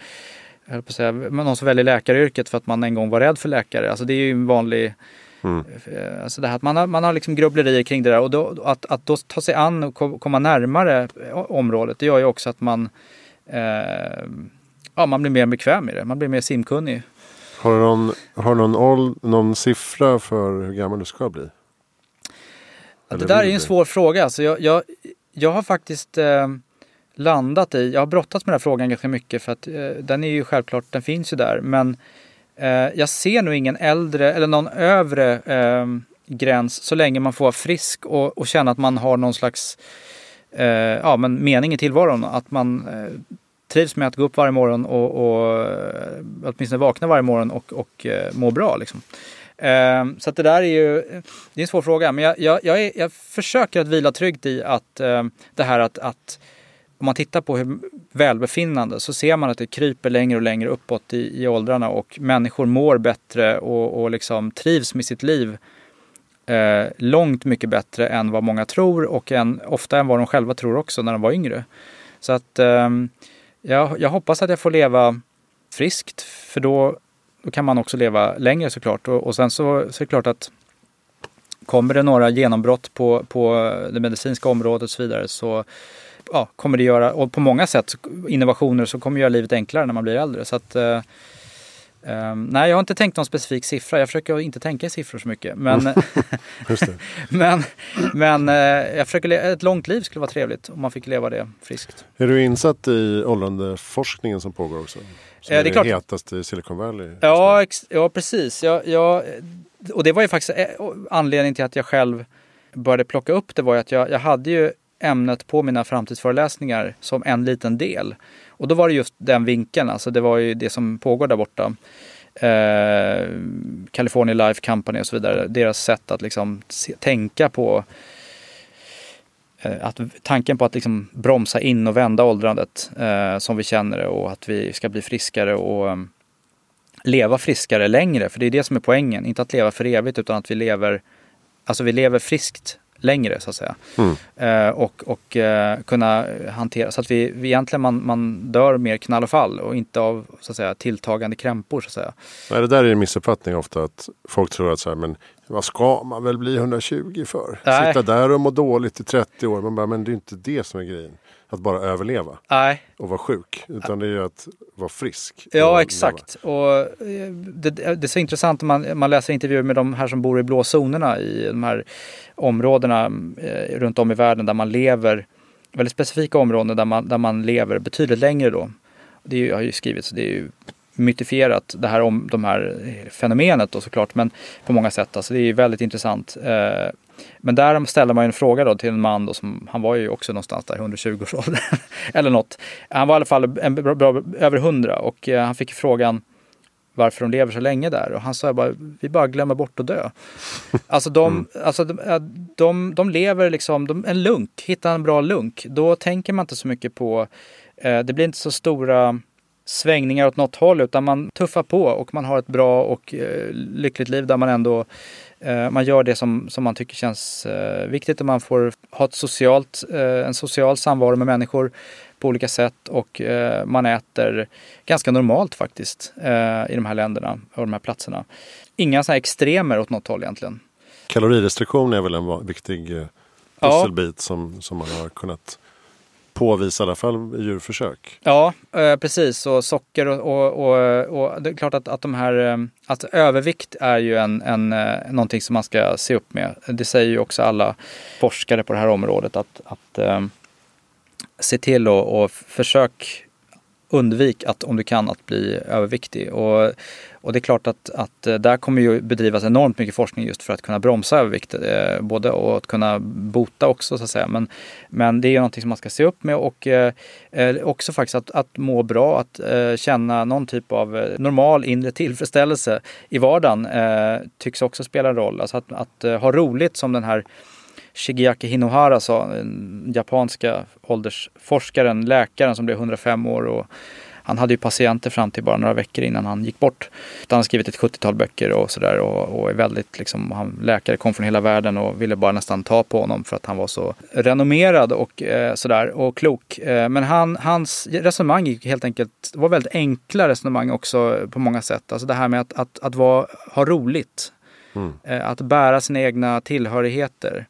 jag höll på att säga, någon som väljer läkaryrket för att man en gång var rädd för läkare. Alltså det är ju en vanlig Mm. Alltså det här att man har, man har liksom grubblerier kring det där och då, att, att då ta sig an och komma närmare området det gör ju också att man, eh, ja, man blir mer bekväm i det. Man blir mer simkunnig. Har du någon, har någon, åld, någon siffra för hur gammal du ska bli? Ja, det där är en svår fråga. Alltså jag, jag, jag har faktiskt eh, landat i, jag har brottats med den här frågan ganska mycket för att eh, den är ju självklart, den finns ju där. Men eh, jag ser nog ingen äldre eller någon övre eh, gräns så länge man får vara frisk och, och känna att man har någon slags eh, ja, men mening i tillvaron. Att man eh, trivs med att gå upp varje morgon och, och åtminstone vakna varje morgon och, och må bra. Liksom. Um, så att det där är ju det är en svår fråga. Men jag, jag, jag, är, jag försöker att vila tryggt i att um, det här att, att om man tittar på hur välbefinnande så ser man att det kryper längre och längre uppåt i, i åldrarna och människor mår bättre och, och liksom trivs med sitt liv eh, långt mycket bättre än vad många tror och än, ofta än vad de själva tror också när de var yngre. Så att eh, jag, jag hoppas att jag får leva friskt för då då kan man också leva längre såklart. Och, och sen så, så är det klart att kommer det några genombrott på, på det medicinska området och så vidare så ja, kommer det göra, och på många sätt innovationer så kommer det göra livet enklare när man blir äldre. Så att, eh, eh, eh, nej, jag har inte tänkt någon specifik siffra. Jag försöker inte tänka i siffror så mycket. Men, men, men eh, jag försöker, ett långt liv skulle vara trevligt om man fick leva det friskt. Är du insatt i åldrandeforskningen som pågår också? Som är det, är det klart. hetaste i Silicon Valley. Ja, ja precis. Jag, jag, och det var ju faktiskt eh, anledningen till att jag själv började plocka upp det var ju att jag, jag hade ju ämnet på mina framtidsföreläsningar som en liten del. Och då var det just den vinkeln, alltså det var ju det som pågår där borta. Eh, California Life Company och så vidare, deras sätt att liksom se, tänka på eh, att tanken på att liksom bromsa in och vända åldrandet eh, som vi känner det och att vi ska bli friskare och um, leva friskare längre. För det är det som är poängen. Inte att leva för evigt utan att vi lever, alltså vi lever friskt längre så att säga. Mm. Eh, och och eh, kunna hantera så att vi, vi egentligen man, man dör mer knall och fall och inte av så att säga tilltagande krämpor så att säga. Nej, det där är en missuppfattning ofta att folk tror att så här, men vad ska man väl bli 120 för? Nej. Sitta där och må dåligt i 30 år. Man bara, men det är inte det som är grejen att bara överleva Nej. och vara sjuk. Utan det är ju att vara frisk. Ja, exakt. Och eh, det, det, är så intressant när man, man läser intervjuer med de här som bor i blå zonerna i de här områdena eh, runt om i världen där man lever, väldigt specifika områden där man, där man lever betydligt längre då. Det har ju skrivits, det är ju mytifierat det här om de här fenomenet då såklart, men på många sätt. Alltså det är väldigt intressant. Eh, men där ställde man en fråga då till en man då som, han var ju också någonstans där 120 års ålder eller något. Han var i alla fall en bra, bra, över 100 och eh, han fick frågan varför de lever så länge där och han sa bara, vi bara glömmer bort att dö. Alltså de, mm. alltså de, de, de lever liksom, de, en lunk, hitta en bra lunk. Då tänker man inte så mycket på, eh, det blir inte så stora svängningar åt något håll utan man tuffar på och man har ett bra och eh, lyckligt liv där man ändå eh, man gör det som, som man tycker känns eh, viktigt och man får ha ett socialt, eh, en social samvaro med människor på olika sätt och eh, man äter ganska normalt faktiskt eh, i de här länderna och de här platserna. Inga sådana extremer åt något håll egentligen. Kalorirestriktion är väl en viktig pusselbit ja. som, som man har kunnat påvisa i alla fall djurförsök. Ja, eh, precis. Och socker och, och, och, och, det är klart att, att de här, eh, att övervikt är ju en, en, eh, någonting som man ska se upp med. Det säger ju också alla forskare på det här området att, att eh, se till och, och försök undvik att om du kan att bli överviktig. Och, och det är klart att, att eh, där kommer ju bedrivas enormt mycket forskning just för att kunna bromsa övervikt. Eh, både och att kunna bota också så att säga. Men, men det är ju någonting som man ska se upp med och eh, eh också faktiskt att, att må bra, att eh, känna någon typ av eh, normal inre tillfredsställelse i vardagen eh, tycks också spela en roll. Alltså att, att ha roligt som den här Shigeaki Hinohara sa, den japanska åldersforskaren, läkaren som blev 105 år. Och han hade ju patienter fram till bara några veckor innan han gick bort. Han har skrivit ett 70-tal böcker och sådär och, och, är väldigt liksom, han, läkare kom från hela världen och ville bara nästan ta på honom för att han var så renommerad och eh, sådär och klok. Eh, men han, hans resonemang gick helt enkelt, var väldigt enkla resonemang också på många sätt. Alltså det här med att, att, att vara, ha roligt. Mm. Eh, att bära sina egna tillhörigheter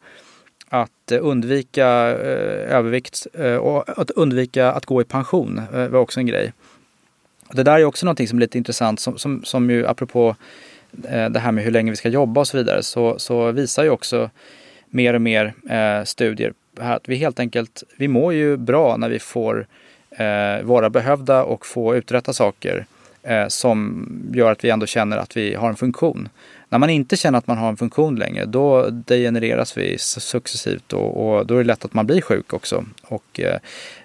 att eh, undvika eh, övervikt eh, och att undvika att gå i pension var också en grej. Det där är också någonting som är lite intressant som, som, som ju apropå det här med hur länge vi ska jobba och så vidare så, så visar ju också mer och mer eh, studier här att vi helt enkelt, vi mår ju bra när vi får eh, vara behövda och få uträtta saker som gör att vi ändå känner att vi har en funktion. När man inte känner att man har en funktion längre, då degenereras vi successivt och, och då är det lätt att man blir sjuk också. Och,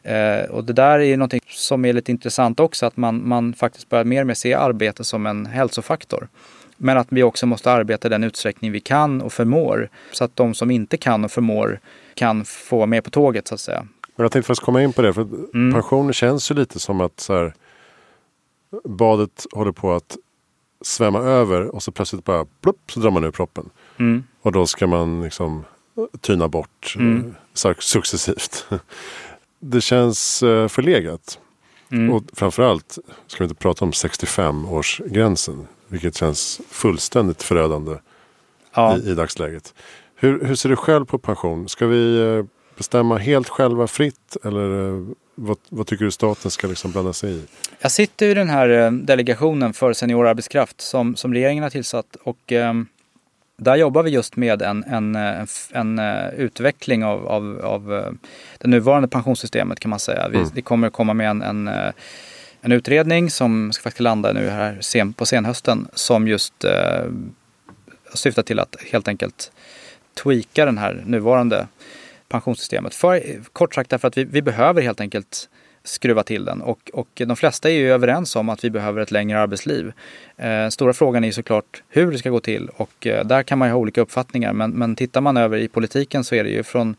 eh, och det där är någonting som är lite intressant också, att man, man faktiskt börjar mer och mer se arbete som en hälsofaktor. Men att vi också måste arbeta i den utsträckning vi kan och förmår. Så att de som inte kan och förmår kan få med på tåget så att säga. Men jag tänkte faktiskt komma in på det. För mm. pension känns ju lite som att så här, badet håller på att svämma över och så plötsligt bara plupp, så drar man ur proppen. Mm. Och då ska man liksom tyna bort mm. Eh, successivt. Det känns eh, förlegat. Mm. Och framförallt ska vi inte prata om 65-årsgränsen. Vilket känns fullständigt förödande ja. i, i dagsläget. Hur, hur ser du själv på pension? Ska vi eh, bestämma helt själva fritt? Eller vad, vad, tycker du staten ska liksom blanda sig i? Jag sitter i den här eh, delegationen för seniorarbetskraft som, som regeringen har tillsatt och eh, där jobbar vi just med en, en, en, en uh, utveckling av, av, av det nuvarande pensionssystemet kan man säga. Vi, mm. vi kommer komma med en, en, en utredning som ska faktiskt landa nu här sen, på senhösten som just syftar till att helt enkelt tweaka den här nuvarande pensionssystemet. För, kort sagt därför att vi, vi behöver helt enkelt skruva till den. Och, och de flesta är ju överens om att vi behöver ett längre arbetsliv. Eh, stora frågan är såklart hur det ska gå till och eh, där kan man ju ha olika uppfattningar. Men, men tittar man över i politiken så är det ju från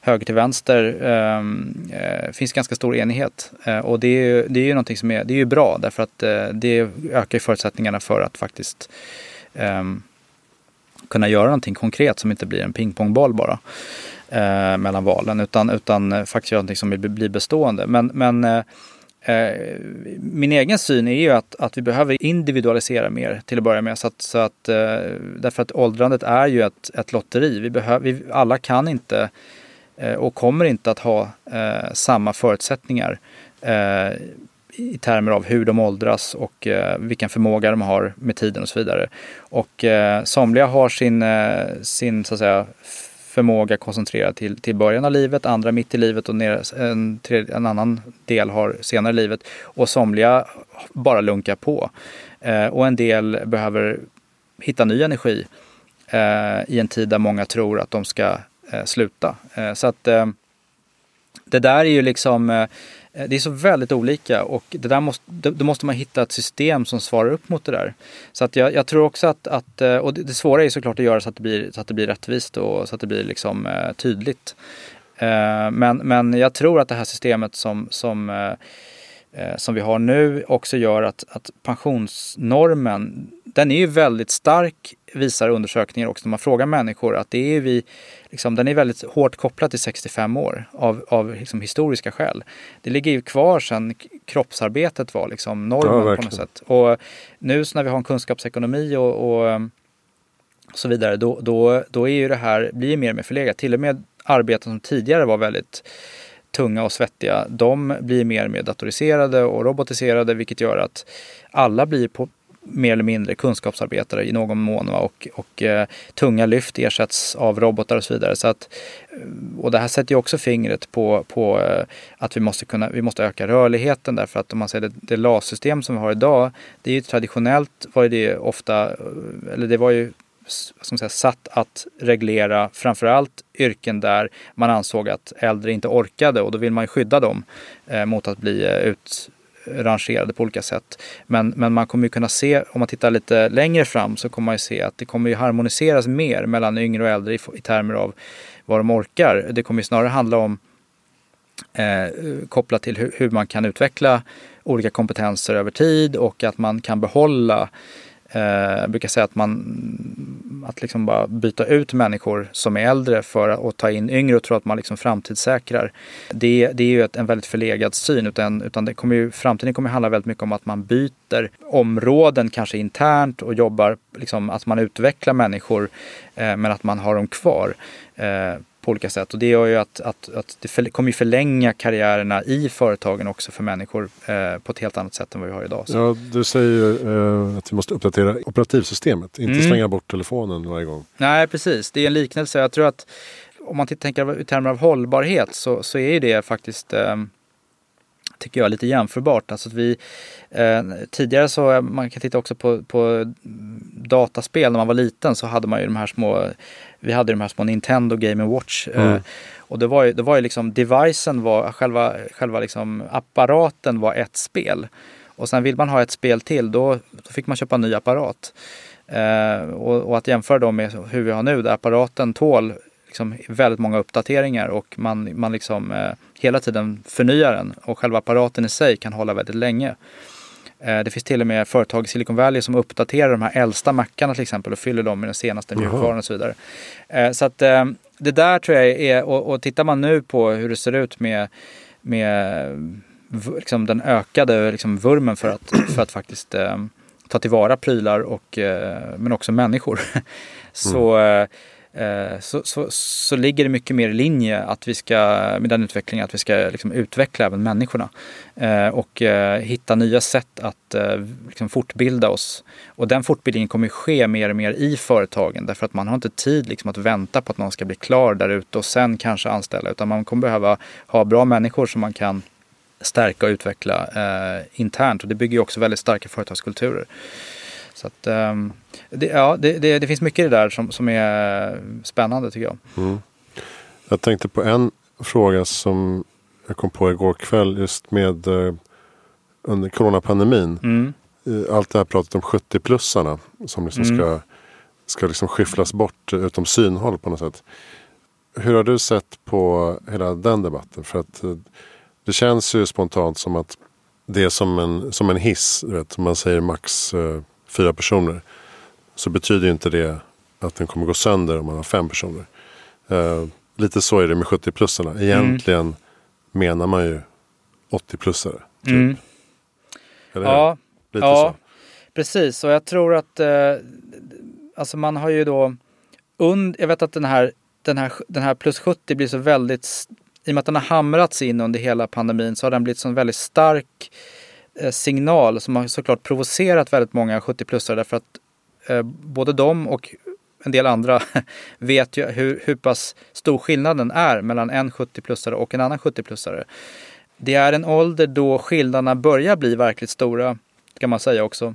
höger till vänster ehm, eh, finns ganska stor enighet. Eh, och det är, ju, det är ju någonting som är, det är ju bra därför att eh, det ökar förutsättningarna för att faktiskt ehm, kunna göra någonting konkret som inte blir en pingpongboll bara eh, mellan valen utan, utan eh, faktiskt göra någonting som blir bestående. Men, men eh, eh, min egen syn är ju att, att vi behöver individualisera mer till att börja med. Så att, så att, eh, därför att åldrandet är ju ett, ett lotteri. Vi behöver, vi, alla kan inte eh, och kommer inte att ha eh, samma förutsättningar eh, i termer av hur de åldras och eh, vilken förmåga de har med tiden och så vidare. Och eh, somliga har sin, eh, sin så att säga, förmåga koncentrerad till, till början av livet, andra mitt i livet och ner, en, en annan del har senare i livet. Och somliga bara lunkar på. Eh, och en del behöver hitta ny energi eh, i en tid där många tror att de ska eh, sluta. Eh, så att eh, det där är ju liksom Eh, Eh, det är så väldigt olika och det där måste, då måste man hitta ett system som svarar upp mot det där. Så att jag, jag tror också att, att eh, och det, det, svåra är såklart att göra så att det blir, så att det blir rättvist och så att det blir liksom eh, tydligt. Eh, men, men jag tror att det här systemet som, som, som vi har nu också gör att, att pensionsnormen, den är ju väldigt stark visar undersökningar också när man frågar människor att det är vi, liksom, den är väldigt hårt kopplad till 65 år av, av liksom, historiska skäl. Det ligger ju kvar sedan kroppsarbetet var liksom normen ja, på något sätt. Och nu när vi har en kunskapsekonomi och, och så vidare, då, då, då är ju det här, blir mer och mer förlegat. Till och med arbeten som tidigare var väldigt tunga och svettiga, de blir mer och mer datoriserade och robotiserade vilket gör att alla blir på, mer eller mindre kunskapsarbetare i någon mån va? och, och eh, tunga lyft ersätts av robotar och så vidare. Så att, eh, och det här sätter ju också fingret på, på eh, att vi måste, kunna, vi måste öka rörligheten därför att om man ser det, det LAS-system som vi har idag, det är ju traditionellt var det ofta, eh, eller det var ju som säga, satt att reglera framförallt yrken där man ansåg att äldre inte orkade och då vill man skydda dem eh, mot att bli eh, ut, rangerade på olika sätt. Men, men man kommer ju kunna se, om man tittar lite längre fram, så kommer man ju se att det kommer ju harmoniseras mer mellan yngre och äldre i, i termer av vad de orkar. Det kommer ju snarare handla om eh, kopplat till hur, hur, man kan utveckla olika kompetenser över tid och att man kan behålla Eh, Eh, jag brukar säga att man att liksom bara byta ut människor som är äldre för att ta in yngre och tro att man liksom framtidssäkrar. Det, det är ju ett, en väldigt förlegad syn utan, utan det kommer ju, framtiden kommer handla väldigt mycket om att man byter områden kanske internt och jobbar, liksom, att man utvecklar människor eh, men att man har dem kvar. Eh, på olika sätt. Och det gör ju att, att, att det för, kommer förlänga karriärerna i företagen också för människor eh, på ett helt annat sätt än vad vi har idag. Så. Ja, du säger eh, att vi måste uppdatera operativsystemet, inte mm. slänga bort telefonen varje gång. Nej, precis. Det är en liknelse. Jag tror att om man tänker i termer av hållbarhet så, så är det faktiskt eh, tycker jag, lite jämförbart. Alltså att vi, eh, tidigare så, man kan titta också på, på dataspel, när man var liten så hade man ju de här små, vi hade de här små Nintendo Game Watch. Eh, mm. och det var ju, det var ju liksom, devicen var, själva, själva liksom apparaten var ett spel. Och sen vill man ha ett spel till, då, då fick man köpa en ny apparat. Eh, och, och, att jämföra då med hur vi har nu, där apparaten tål liksom väldigt många uppdateringar och man, man liksom eh, hela tiden förnyar den och själva apparaten i sig kan hålla väldigt länge. Eh, det finns till och med företag i Silicon Valley som uppdaterar de här äldsta mackarna till exempel och fyller dem med den senaste mjukvaran och så vidare. Eh, så att eh, det där tror jag är, och, och tittar man nu på hur det ser ut med, med liksom den ökade liksom vurmen för att, för att faktiskt ta tillvara prylar och, men också människor. så mm Eh, så, så, så ligger det mycket mer i linje att vi ska, med den utvecklingen att vi ska liksom utveckla även människorna. Eh, och eh, hitta nya sätt att eh, liksom fortbilda oss. Och den fortbildningen kommer ske mer och mer i företagen därför att man har inte tid liksom att vänta på att någon ska bli klar där ute och sen kanske anställa. Utan man kommer behöva ha bra människor som man kan stärka och utveckla eh, internt. Och det bygger ju också väldigt starka företagskulturer. Så att, um, det, ja, det, det, det, finns mycket i det där som, som är spännande tycker jag. Mm. Jag tänkte på en fråga som jag kom på igår kväll just med uh, under coronapandemin. Mm. Allt det här pratet om 70-plussarna som liksom mm. ska, ska liksom skyfflas bort utom synhåll på något sätt. Hur har du sett på hela den debatten? För att uh, det känns ju spontant som att det är som en, som en hiss. Vet, man säger max uh, fyra personer. Så betyder inte det att den kommer gå sönder om man har fem personer. Uh, lite så är det med 70-plussarna. Egentligen mm. menar man ju 80-plussare. Typ. Mm. Eller ja, lite ja så. precis. Och jag tror att eh, alltså man har ju då und, jag vet att den här, den, här, den här plus 70 blir så väldigt i och med att den har hamrats in under hela pandemin så har den blivit en väldigt stark Eh, signal som har såklart provocerat väldigt många 70-plussare därför att eh, både de och en del andra vet ju hur, hur pass stor skillnaden är mellan en 70-plussare och en annan 70-plussare. Det är en ålder då skillnaderna börjar bli verkligt stora, kan man säga också.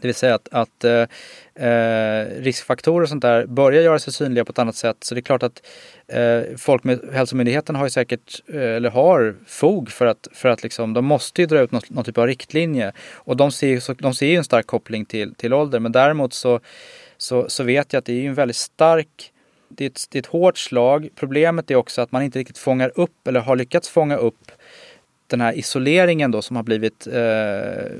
Det vill säga att, att eh, eh, riskfaktorer och sånt där börjar göra sig synliga på ett annat sätt. Så det är klart att eh, Folkhälsomyndigheten har ju säkert, eh, eller har fog för att, för att liksom, de måste ju dra ut någon, någon typ av riktlinje. Och de ser, så, de ser ju en stark koppling till, till ålder. Men däremot så, så, så vet jag att det är en väldigt stark det är, ett, det är ett hårt slag. Problemet är också att man inte riktigt fångar upp eller har lyckats fånga upp den här isoleringen då som har blivit eh,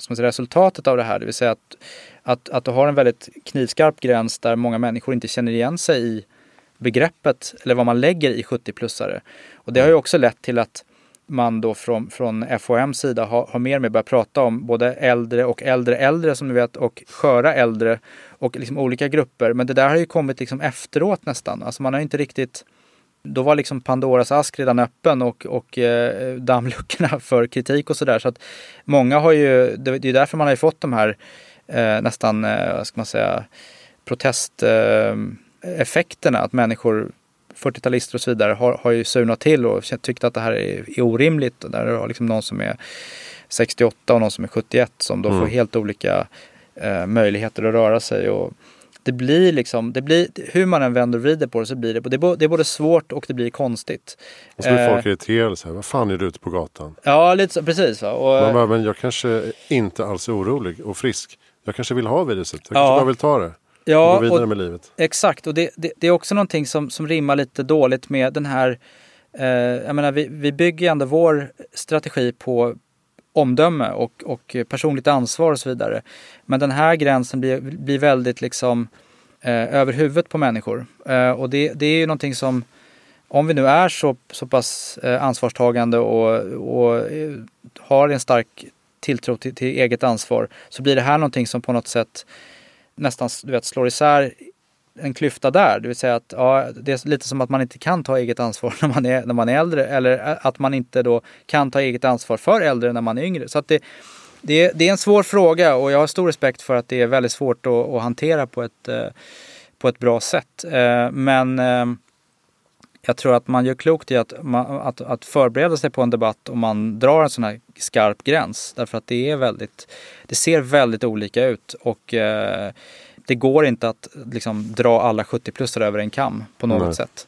som är resultatet av det här. Det vill säga att, att, att du har en väldigt knivskarp gräns där många människor inte känner igen sig i begreppet eller vad man lägger i 70-plussare. Och det har ju också lett till att man då från, från FHMs sida har, har mer och mer börjat prata om både äldre och äldre äldre som ni vet och sköra äldre och liksom olika grupper. Men det där har ju kommit liksom efteråt nästan. Alltså man har inte riktigt då var liksom Pandoras ask redan öppen och, och eh, dammluckorna för kritik och sådär. Så att många har ju, det, det är därför man har fått de här eh, nästan, eh, vad ska man säga, protesteffekterna. att människor 40-talister och så vidare har, har ju surnat till och tyckt att det här är, är orimligt. Och där har liksom någon som är 68 och någon som är 71 som då mm. får helt olika eh, möjligheter att röra sig. Och det blir liksom, det blir, hur man än vänder och vrider på det så blir det, det är, både svårt och det blir konstigt. Och så blir folk eh, irriterade. Så här, vad fan är du ute på gatan? Ja, lite så, precis. Va? Och, Man bara, men jag kanske inte alls är orolig och frisk. Jag kanske vill ha viruset. Jag kanske bara vill ta det. Ja, och gå vidare och, med livet. Exakt, och det, det, det, är också någonting som, som rimmar lite dåligt med den här eh, jag menar, vi, vi bygger ändå vår strategi på, omdöme och, och personligt ansvar och så vidare. Men den här gränsen blir, blir väldigt liksom eh, över huvudet på människor. Eh, och det, det är ju någonting som, om vi nu är så, så pass eh, ansvarstagande och, och eh, har en stark tilltro till, till, eget ansvar så blir det här någonting som på något sätt nästan du vet, slår isär en klyfta där. Det vill säga att ja, det är lite som att man inte kan ta eget ansvar när man, är, när man är äldre eller att man inte då kan ta eget ansvar för äldre när man är yngre. Så att det, det, det är en svår fråga och jag har stor respekt för att det är väldigt svårt att, att hantera på ett, eh, på ett bra sätt. Eh, men eh, jag tror att man gör klokt i att, att, att förbereda sig på en debatt om man drar en sån här skarp gräns. Därför att det är väldigt, det ser väldigt olika ut och det går inte att liksom dra alla 70-plussare över en kam på något Nej. sätt.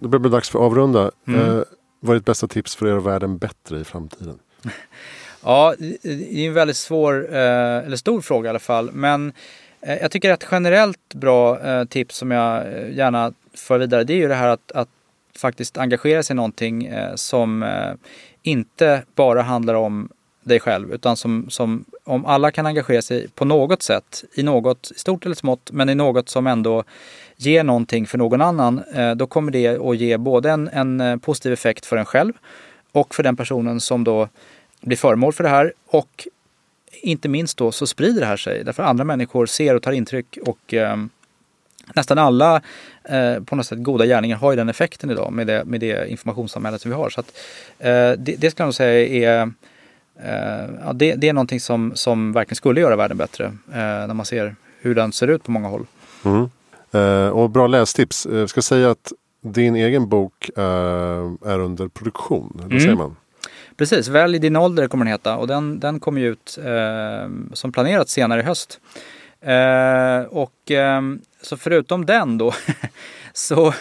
Det börjar bli dags för avrunda. Mm. Eh, vad är ditt bästa tips för att göra världen bättre i framtiden? ja, det är en väldigt svår, eh, eller stor fråga i alla fall. Men eh, jag tycker att ett generellt bra eh, tips som jag eh, gärna för vidare det är ju det här att, att faktiskt engagera sig i någonting eh, som inte bara handlar om dig själv utan som, som om alla kan engagera sig på något sätt i något stort eller smått men i något som ändå ger någonting för någon annan eh, då kommer det att ge både en, en eh, positiv effekt för en själv och för den personen som då blir föremål för det här och inte minst då så sprider det här sig därför andra människor ser och tar intryck och eh, nästan alla eh, på något sätt goda gärningar har ju den effekten idag med det, med det informationssamhället som vi har. Så att, eh, det, det skulle jag nog säga är ja, det, det, är någonting som, som verkligen skulle göra världen bättre eh, när man ser hur den ser ut på många håll. Mm. Eh, och bra lästips. Jag ska säga att din egen bok är under produktion. Eller mm. säger man? Precis, Välj din ålder kommer den heta och den, den kommer ju ut eh, som planerat senare i höst. Eh, och eh, så förutom den då så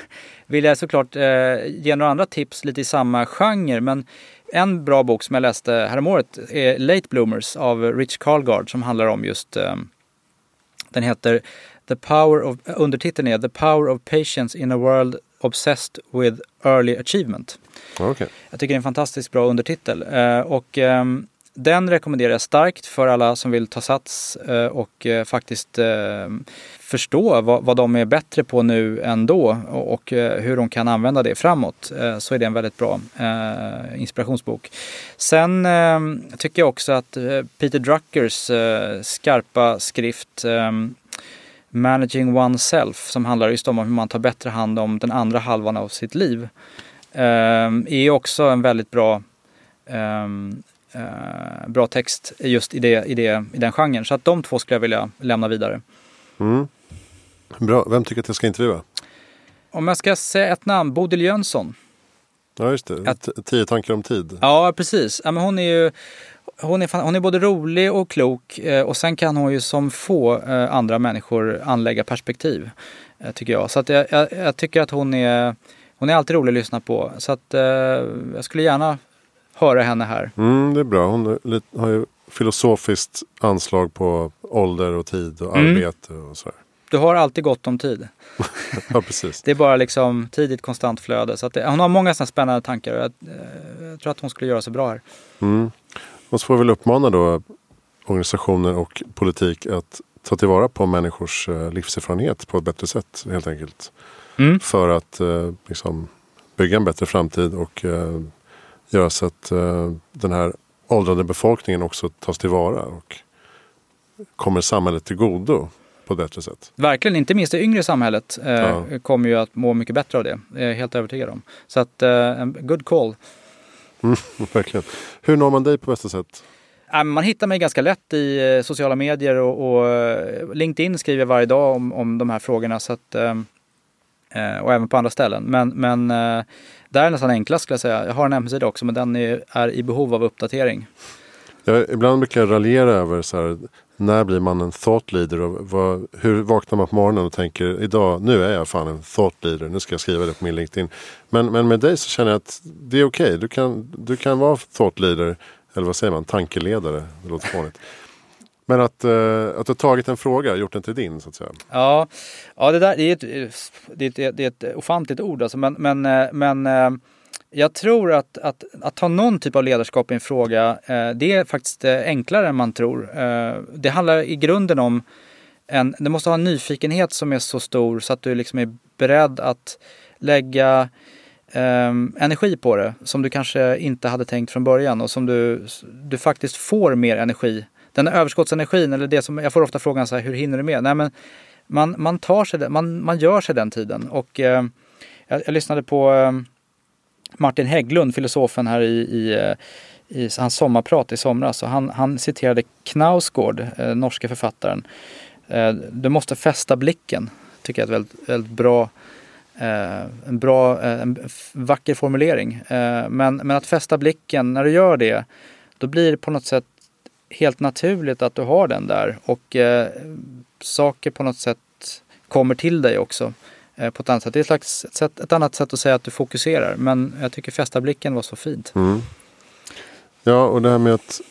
vill jag såklart eh, ge några andra tips lite i samma genre. Men en bra bok som jag läste häromåret är Late Bloomers av Rich Karlgaard som handlar om just eh, den heter The Power of, undertiteln är The Power of Patience in a World Obsessed with Early Achievement. Okay. Jag tycker det är en fantastiskt bra undertitel. Eh, och ehm, den rekommenderar jag starkt för alla som vill ta sats eh, och eh, faktiskt eh, förstå vad, de är bättre på nu än då och hur de kan använda det framåt. Så är det en väldigt bra inspirationsbok. Sen tycker jag också att Peter Druckers skarpa skrift Managing Oneself som handlar just om hur man tar bättre hand om den andra halvan av sitt liv. Är också en väldigt bra, uh, bra text just i, det, i, det, i den genren. Så att de två skulle jag vilja lämna vidare. Mm. Bra. Vem tycker att jag ska intervjua? Om jag ska säga ett namn, Bodil Jönsson. Ja, just det. Att, Tio tankar om tid. Ja, precis. Ja, men hon är ju hon är, hon är både rolig och klok eh, och sen kan hon ju som få eh, andra människor anlägga perspektiv. Eh, tycker jag. Så att jag, jag, jag, tycker att hon är, hon är alltid rolig att lyssna på. Så att jag skulle gärna höra henne här. Mm, det är bra. Hon har ju filosofiskt anslag på ålder och tid och mm. arbete och sådär. Du har alltid gott om tid. ja, precis. Det är bara liksom tidigt konstant flöde. Så det, hon har många sådana spännande tankar. Jag, jag, tror att hon skulle göra sig bra här. Mm. Och så får vi väl uppmana då organisationer och politik att ta tillvara på människors eh, livserfarenhet på ett bättre sätt helt enkelt. Mm. För att eh, liksom, bygga en bättre framtid och eh, göra så att den här åldrande befolkningen också tas tillvara och kommer samhället till godo på ett bättre sätt. Verkligen, inte minst det yngre samhället eh, ja. kommer ju att må mycket bättre av det. Det är jag helt övertygad om. Så att, eh, good call. Mm, verkligen. Hur når man dig på bästa sätt? Man hittar mig ganska lätt i sociala medier och, och LinkedIn skriver jag varje dag om, om de här frågorna. Så att, och även på andra ställen. Men, men där är nästan enklast skulle jag säga. Jag har en hemsida också men den är, är i behov av uppdatering. Jag, ibland brukar jag raljera över så här, när blir man en thought leader? Och vad, hur vaknar man på morgonen och tänker idag, nu är jag fan en thought leader, nu ska jag skriva det på min LinkedIn. Men, men med dig så känner jag att det är okej, okay. du, kan, du kan vara thought leader, eller vad säger man, tankeledare, det låter fånigt. Men att, eh, att du tagit en fråga, gjort den till din så att säga. Ja, ja det där det är ett, det är ett, det är ett ofantligt ord alltså. Men, men, eh, men eh, jag tror att, att, att ta någon typ av ledarskap i en fråga, det är faktiskt enklare än man tror. Det handlar i grunden om en, du måste ha en nyfikenhet som är så stor så att du liksom är beredd att lägga eh, energi på det som du kanske inte hade tänkt från början och som du, du faktiskt får mer energi. Den överskottsenergin, eller det som, jag får ofta frågan så här, hur hinner du med? Nej men man, man tar sig, man, man gör sig den tiden och eh, jag, jag lyssnade på eh, Martin Hägglund, filosofen här i, i, eh, i hans sommarprat i somras. Och han, han citerade Knausgård, eh, norske författaren. Eh, du måste fästa blicken, tycker jag är ett väldigt, väldigt bra eh, en bra, eh, en vacker formulering. Eh, men, men att fästa blicken, när du gör det, då blir det på något sätt helt naturligt att du har den där. Och saker på något sätt kommer till dig också. Eh, på ett annat sätt. Det är ett, slags, ett, sätt, ett annat sätt att säga att du fokuserar. Men jag tycker fästarblicken var så fint. Mm. Ja, och det här med att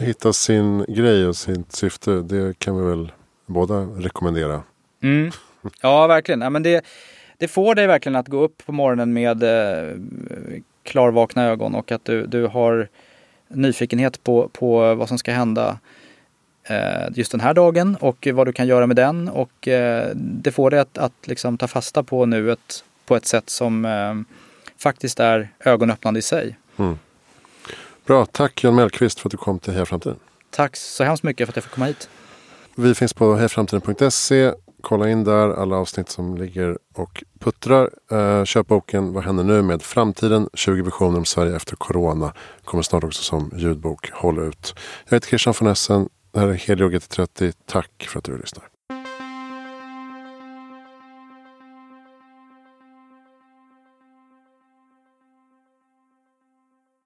hitta sin grej och sitt syfte. Det kan vi väl båda rekommendera. Mm. Ja, verkligen. Ja, men det, det får dig verkligen att gå upp på morgonen med eh, klarvakna ögon och att du, du har nyfikenhet på, på vad som ska hända Eh, just den här dagen och vad du kan göra med den. Och eh, det får dig att, att liksom ta fasta på nuet på ett sätt som eh, faktiskt är ögonöppnande i sig. Mm. Bra, tack Jan Mellqvist för att du kom till Heja Framtiden. Tack så hemskt mycket för att jag fick komma hit. Vi finns på hejaframtiden.se. Kolla in där alla avsnitt som ligger och puttrar. Eh, köp boken Vad händer nu med framtiden? 20 visioner om Sverige efter corona. Kommer snart också som ljudbok. Håll ut. Jag heter Christian von Essen. Det här är Helio GT30. Tack för att du lyssnar.